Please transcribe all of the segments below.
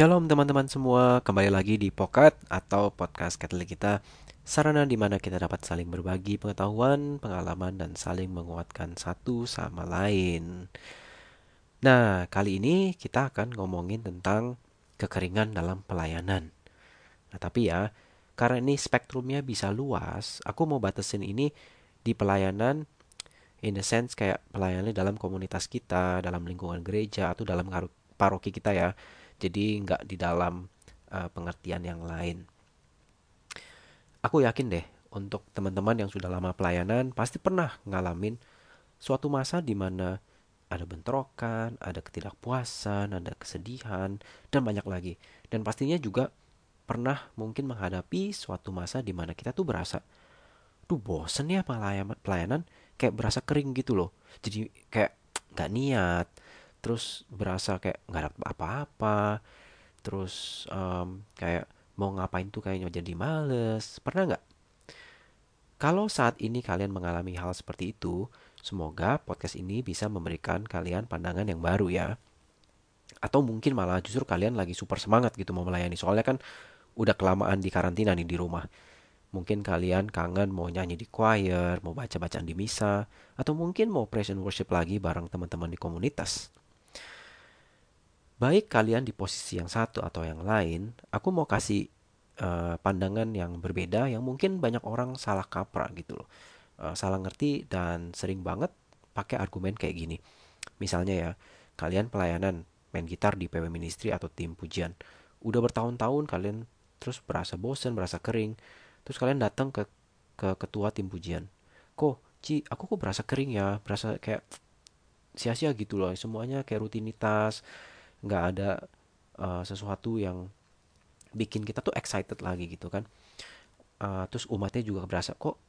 Shalom teman-teman semua, kembali lagi di Pocket atau podcast Katolik kita. Sarana di mana kita dapat saling berbagi pengetahuan, pengalaman, dan saling menguatkan satu sama lain. Nah, kali ini kita akan ngomongin tentang kekeringan dalam pelayanan. Nah, tapi ya, karena ini spektrumnya bisa luas, aku mau batasin ini di pelayanan in the sense kayak pelayanan dalam komunitas kita, dalam lingkungan gereja, atau dalam paroki kita ya jadi nggak di dalam uh, pengertian yang lain. Aku yakin deh untuk teman-teman yang sudah lama pelayanan pasti pernah ngalamin suatu masa di mana ada bentrokan, ada ketidakpuasan, ada kesedihan, dan banyak lagi. Dan pastinya juga pernah mungkin menghadapi suatu masa di mana kita tuh berasa, tuh bosen ya pelayanan, pelayanan kayak berasa kering gitu loh. Jadi kayak nggak niat, terus berasa kayak nggak ada apa-apa terus um, kayak mau ngapain tuh kayaknya jadi males. Pernah nggak? Kalau saat ini kalian mengalami hal seperti itu semoga podcast ini bisa memberikan kalian pandangan yang baru ya. Atau mungkin malah justru kalian lagi super semangat gitu mau melayani. Soalnya kan udah kelamaan di karantina nih di rumah. Mungkin kalian kangen mau nyanyi di choir, mau baca-bacaan di misa, atau mungkin mau praise and worship lagi bareng teman-teman di komunitas. Baik kalian di posisi yang satu atau yang lain, aku mau kasih uh, pandangan yang berbeda yang mungkin banyak orang salah kaprah gitu loh. Uh, salah ngerti dan sering banget pakai argumen kayak gini. Misalnya ya, kalian pelayanan main gitar di PW Ministry atau tim pujian. Udah bertahun-tahun kalian terus berasa bosen, berasa kering. Terus kalian datang ke ke ketua tim pujian. Kok, Ci, aku kok berasa kering ya, berasa kayak sia-sia gitu loh. Semuanya kayak rutinitas nggak ada uh, sesuatu yang bikin kita tuh excited lagi gitu kan. Uh, terus umatnya juga berasa kok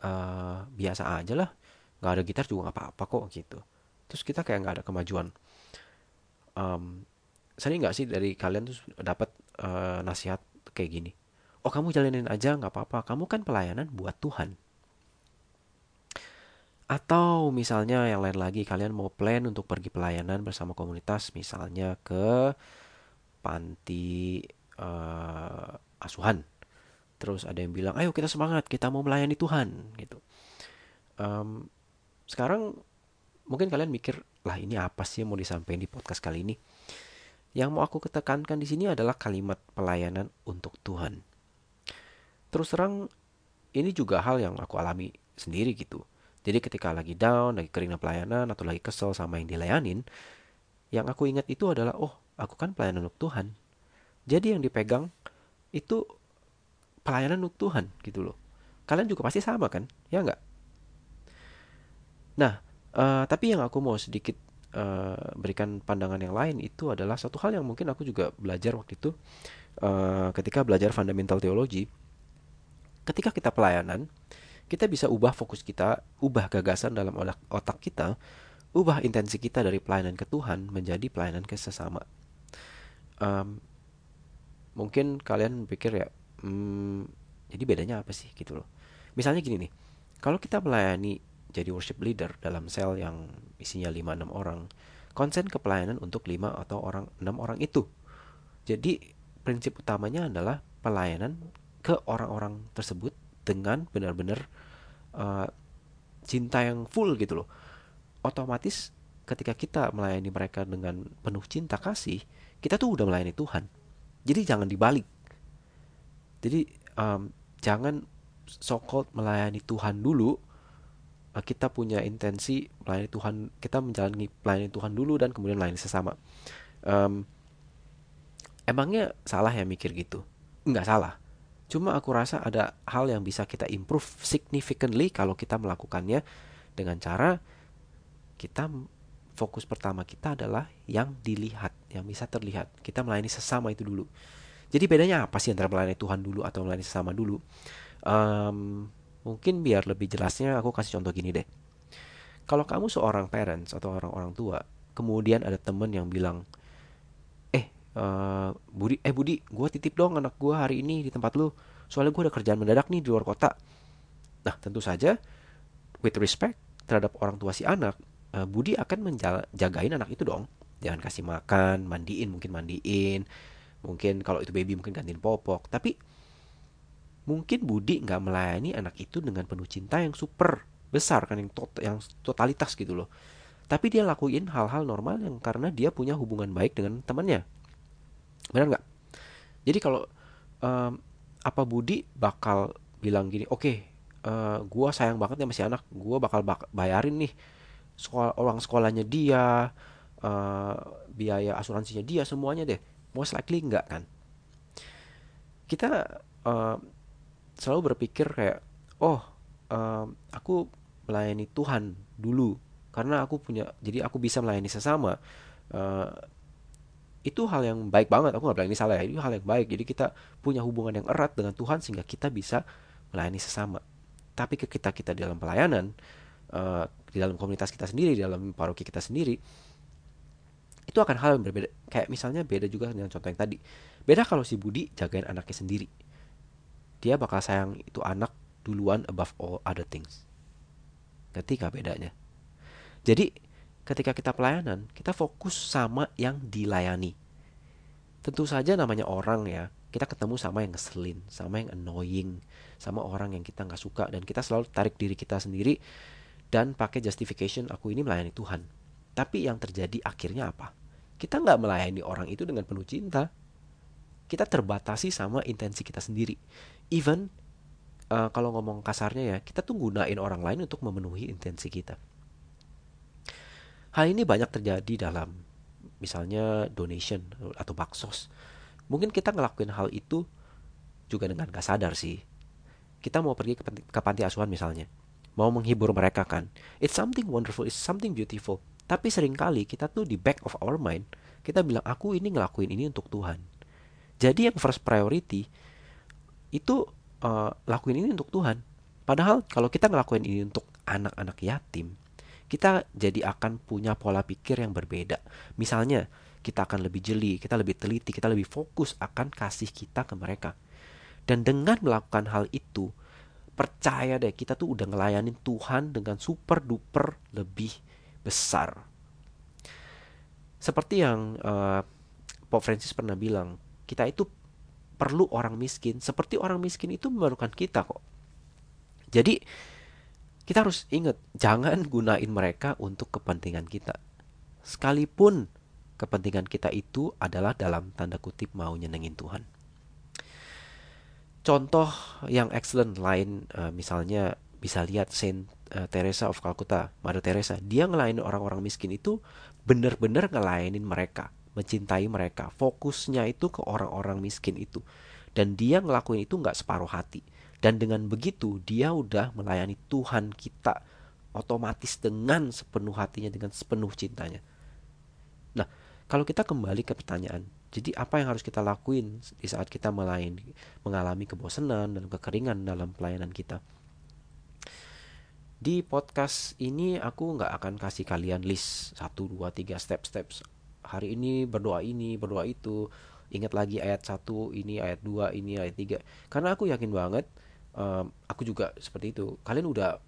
uh, biasa aja lah nggak ada gitar juga nggak apa-apa kok gitu. Terus kita kayak nggak ada kemajuan. Um, sering nggak sih dari kalian tuh dapat uh, nasihat kayak gini? Oh kamu jalanin aja nggak apa-apa. Kamu kan pelayanan buat Tuhan atau misalnya yang lain lagi kalian mau plan untuk pergi pelayanan bersama komunitas misalnya ke panti uh, asuhan. Terus ada yang bilang, ayo kita semangat, kita mau melayani Tuhan gitu. Um, sekarang mungkin kalian mikir, lah ini apa sih yang mau disampaikan di podcast kali ini? Yang mau aku ketekankan di sini adalah kalimat pelayanan untuk Tuhan. Terus terang, ini juga hal yang aku alami sendiri gitu jadi ketika lagi down, lagi kering pelayanan atau lagi kesel sama yang dilayanin, yang aku ingat itu adalah oh, aku kan pelayanan untuk Tuhan. Jadi yang dipegang itu pelayanan untuk Tuhan gitu loh. Kalian juga pasti sama kan? Ya enggak? Nah, uh, tapi yang aku mau sedikit uh, berikan pandangan yang lain itu adalah satu hal yang mungkin aku juga belajar waktu itu uh, ketika belajar fundamental teologi. Ketika kita pelayanan, kita bisa ubah fokus kita, ubah gagasan dalam otak kita, ubah intensi kita dari pelayanan ke Tuhan menjadi pelayanan ke sesama. Um, mungkin kalian pikir ya, hmm, jadi bedanya apa sih gitu loh. Misalnya gini nih, kalau kita melayani jadi worship leader dalam sel yang isinya 5-6 orang, konsen ke pelayanan untuk 5 atau orang 6 orang itu. Jadi prinsip utamanya adalah pelayanan ke orang-orang tersebut dengan benar-benar uh, cinta yang full gitu loh. Otomatis ketika kita melayani mereka dengan penuh cinta kasih kita tuh udah melayani Tuhan. Jadi jangan dibalik. Jadi um, jangan so called melayani Tuhan dulu uh, kita punya intensi melayani Tuhan kita menjalani melayani Tuhan dulu dan kemudian melayani sesama. Um, emangnya salah ya mikir gitu? Nggak salah Cuma aku rasa ada hal yang bisa kita improve significantly kalau kita melakukannya dengan cara kita fokus pertama kita adalah yang dilihat, yang bisa terlihat. Kita melayani sesama itu dulu. Jadi bedanya apa sih antara melayani Tuhan dulu atau melayani sesama dulu? Um, mungkin biar lebih jelasnya aku kasih contoh gini deh. Kalau kamu seorang parents atau orang orang tua, kemudian ada temen yang bilang, uh, Budi eh Budi gue titip dong anak gue hari ini di tempat lu. Soalnya gue ada kerjaan mendadak nih di luar kota. Nah tentu saja with respect terhadap orang tua si anak uh, Budi akan menjagain anak itu dong. Jangan kasih makan mandiin mungkin mandiin. Mungkin kalau itu baby mungkin gantiin popok. Tapi mungkin Budi nggak melayani anak itu dengan penuh cinta yang super besar kan yang tot yang totalitas gitu loh. Tapi dia lakuin hal-hal normal yang karena dia punya hubungan baik dengan temannya benar nggak? Jadi kalau um, apa Budi bakal bilang gini oke okay, uh, gua sayang banget ya masih anak gua bakal bak bayarin nih sekolah uang sekolahnya dia uh, biaya asuransinya dia semuanya deh. Most likely enggak kan? Kita uh, selalu berpikir kayak oh uh, aku melayani Tuhan dulu karena aku punya jadi aku bisa melayani sesama uh, itu hal yang baik banget. Aku nggak bilang ini salah ya. Itu hal yang baik. Jadi kita punya hubungan yang erat dengan Tuhan sehingga kita bisa melayani sesama. Tapi ke kita kita dalam pelayanan uh, di dalam komunitas kita sendiri di dalam paroki kita sendiri itu akan hal yang berbeda. Kayak misalnya beda juga dengan contoh yang tadi. Beda kalau si Budi jagain anaknya sendiri. Dia bakal sayang itu anak duluan above all other things. Gak bedanya? Jadi ketika kita pelayanan kita fokus sama yang dilayani tentu saja namanya orang ya kita ketemu sama yang ngeselin sama yang annoying sama orang yang kita nggak suka dan kita selalu tarik diri kita sendiri dan pakai justification aku ini melayani Tuhan tapi yang terjadi akhirnya apa? Kita nggak melayani orang itu dengan penuh cinta. Kita terbatasi sama intensi kita sendiri. Even uh, kalau ngomong kasarnya ya, kita tuh gunain orang lain untuk memenuhi intensi kita. Hal ini banyak terjadi dalam misalnya donation atau baksos. Mungkin kita ngelakuin hal itu juga dengan gak sadar sih. Kita mau pergi ke, panti asuhan misalnya, mau menghibur mereka kan. It's something wonderful, it's something beautiful. Tapi sering kali kita tuh di back of our mind, kita bilang aku ini ngelakuin ini untuk Tuhan. Jadi yang first priority itu uh, lakuin ini untuk Tuhan. Padahal kalau kita ngelakuin ini untuk anak-anak yatim, kita jadi akan punya pola pikir yang berbeda. Misalnya, kita akan lebih jeli, kita lebih teliti, kita lebih fokus akan kasih kita ke mereka. Dan dengan melakukan hal itu, percaya deh kita tuh udah ngelayanin Tuhan dengan super duper lebih besar. Seperti yang uh, Pope Francis pernah bilang, kita itu perlu orang miskin, seperti orang miskin itu memerlukan kita kok. Jadi kita harus ingat, jangan gunain mereka untuk kepentingan kita. Sekalipun kepentingan kita itu adalah dalam tanda kutip mau nyenengin Tuhan. Contoh yang excellent lain uh, misalnya bisa lihat Saint uh, Teresa of Calcutta, Mother Teresa, dia ngelainin orang-orang miskin itu bener-bener ngelainin mereka, mencintai mereka. Fokusnya itu ke orang-orang miskin itu. Dan dia ngelakuin itu nggak separuh hati. Dan dengan begitu dia udah melayani Tuhan kita otomatis dengan sepenuh hatinya, dengan sepenuh cintanya. Nah, kalau kita kembali ke pertanyaan, jadi apa yang harus kita lakuin di saat kita melayani, mengalami kebosanan dan kekeringan dalam pelayanan kita? Di podcast ini aku nggak akan kasih kalian list 1, 2, 3 step-step Hari ini berdoa ini, berdoa itu Ingat lagi ayat 1, ini ayat 2, ini ayat 3 Karena aku yakin banget Aku juga seperti itu. Kalian udah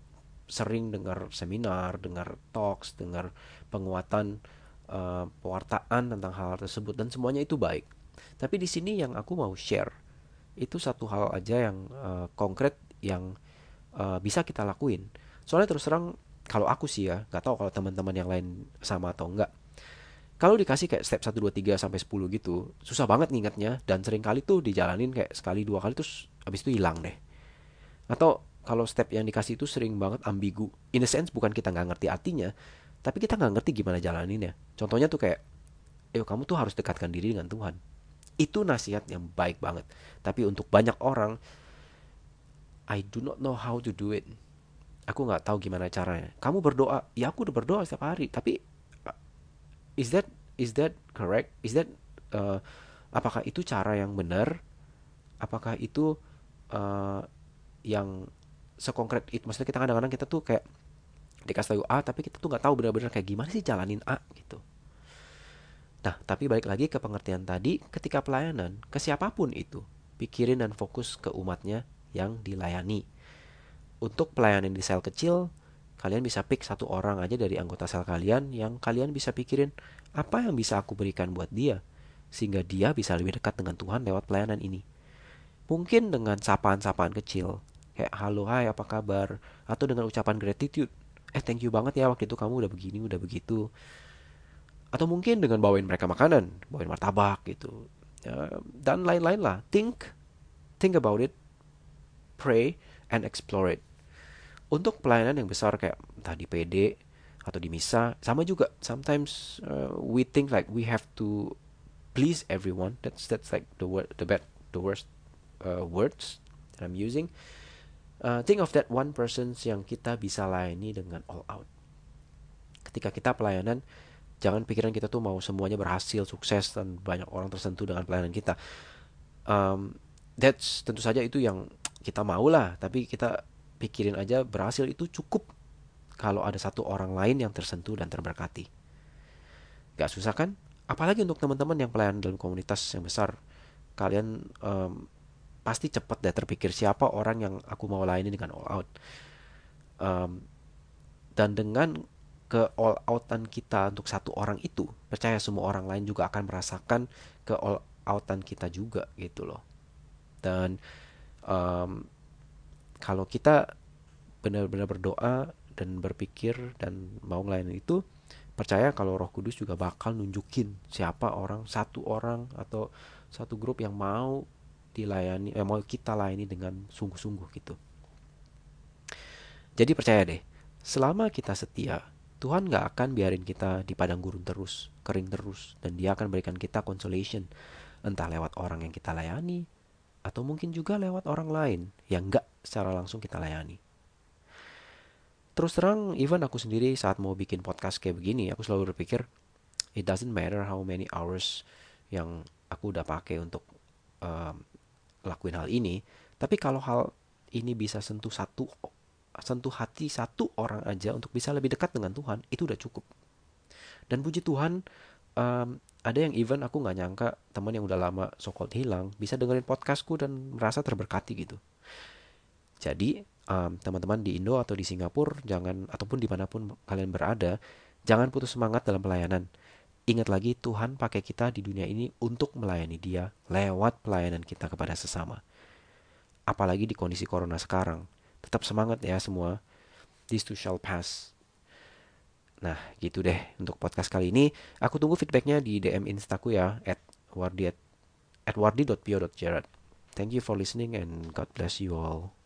sering dengar seminar, dengar talks, dengar penguatan uh, pewartaan tentang hal, hal tersebut Dan semuanya itu baik. Tapi di sini yang aku mau share Itu satu hal aja yang uh, konkret yang uh, bisa kita lakuin. Soalnya terus terang kalau aku sih ya nggak tahu kalau teman-teman yang lain sama atau enggak kalau dikasih kayak step 1, 2, 3 sampai 10 gitu susah banget ngingetnya dan sering kali tuh dijalanin kayak sekali dua kali terus habis itu hilang deh atau kalau step yang dikasih itu sering banget ambigu. In a sense bukan kita nggak ngerti artinya tapi kita nggak ngerti gimana jalaninnya. Contohnya tuh kayak eh kamu tuh harus dekatkan diri dengan Tuhan. Itu nasihat yang baik banget. Tapi untuk banyak orang I do not know how to do it. Aku nggak tahu gimana caranya. Kamu berdoa. Ya aku udah berdoa setiap hari. Tapi uh, is that is that correct? Is that uh, apakah itu cara yang benar? Apakah itu uh, yang sekonkret itu. Maksudnya kita kadang-kadang kita tuh kayak dikasih tahu A tapi kita tuh nggak tahu benar-benar kayak gimana sih jalanin A gitu. Nah tapi balik lagi ke pengertian tadi ketika pelayanan ke siapa pun itu pikirin dan fokus ke umatnya yang dilayani. Untuk pelayanan di sel kecil, kalian bisa pick satu orang aja dari anggota sel kalian yang kalian bisa pikirin Apa yang bisa aku berikan buat dia sehingga dia bisa lebih dekat dengan Tuhan lewat pelayanan ini? Mungkin dengan sapaan-sapaan kecil, kayak halo hai apa kabar atau dengan ucapan gratitude. Eh thank you banget ya waktu itu kamu udah begini, udah begitu. Atau mungkin dengan bawain mereka makanan, bawain martabak gitu. Uh, dan lain-lain lah. Think think about it, pray and explore it. Untuk pelayanan yang besar kayak entah di PD atau di misa sama juga sometimes uh, we think like we have to please everyone that's that's like the word the bad the worst uh, words that I'm using uh, think of that one person yang kita bisa layani dengan all out ketika kita pelayanan jangan pikiran kita tuh mau semuanya berhasil sukses dan banyak orang tersentuh dengan pelayanan kita um, that's tentu saja itu yang kita mau lah tapi kita pikirin aja berhasil itu cukup kalau ada satu orang lain yang tersentuh dan terberkati. Gak susah kan? Apalagi untuk teman-teman yang pelayan dalam komunitas yang besar. Kalian um, pasti cepat deh terpikir siapa orang yang aku mau layani dengan all out. Um, dan dengan ke all outan kita untuk satu orang itu, percaya semua orang lain juga akan merasakan ke all outan kita juga gitu loh. Dan um, kalau kita benar-benar berdoa dan berpikir dan mau ngelayanin itu percaya kalau Roh Kudus juga bakal nunjukin siapa orang satu orang atau satu grup yang mau dilayani eh, mau kita layani dengan sungguh-sungguh gitu. Jadi percaya deh, selama kita setia, Tuhan gak akan biarin kita di padang gurun terus, kering terus, dan Dia akan berikan kita consolation, entah lewat orang yang kita layani, atau mungkin juga lewat orang lain yang gak secara langsung kita layani. Terus terang, even aku sendiri saat mau bikin podcast kayak begini, aku selalu berpikir, it doesn't matter how many hours yang aku udah pakai untuk um, lakuin hal ini. Tapi kalau hal ini bisa sentuh satu, sentuh hati satu orang aja untuk bisa lebih dekat dengan Tuhan, itu udah cukup. Dan puji Tuhan, um, ada yang even aku nggak nyangka teman yang udah lama so-called hilang bisa dengerin podcastku dan merasa terberkati gitu. Jadi um, teman-teman di Indo atau di Singapura jangan ataupun di mana pun kalian berada jangan putus semangat dalam pelayanan ingat lagi Tuhan pakai kita di dunia ini untuk melayani dia lewat pelayanan kita kepada sesama. Apalagi di kondisi corona sekarang. Tetap semangat ya semua. This too shall pass. Nah gitu deh untuk podcast kali ini. Aku tunggu feedbacknya di DM instaku ya at wardi wardi.pio.jared thank you for listening and God bless you all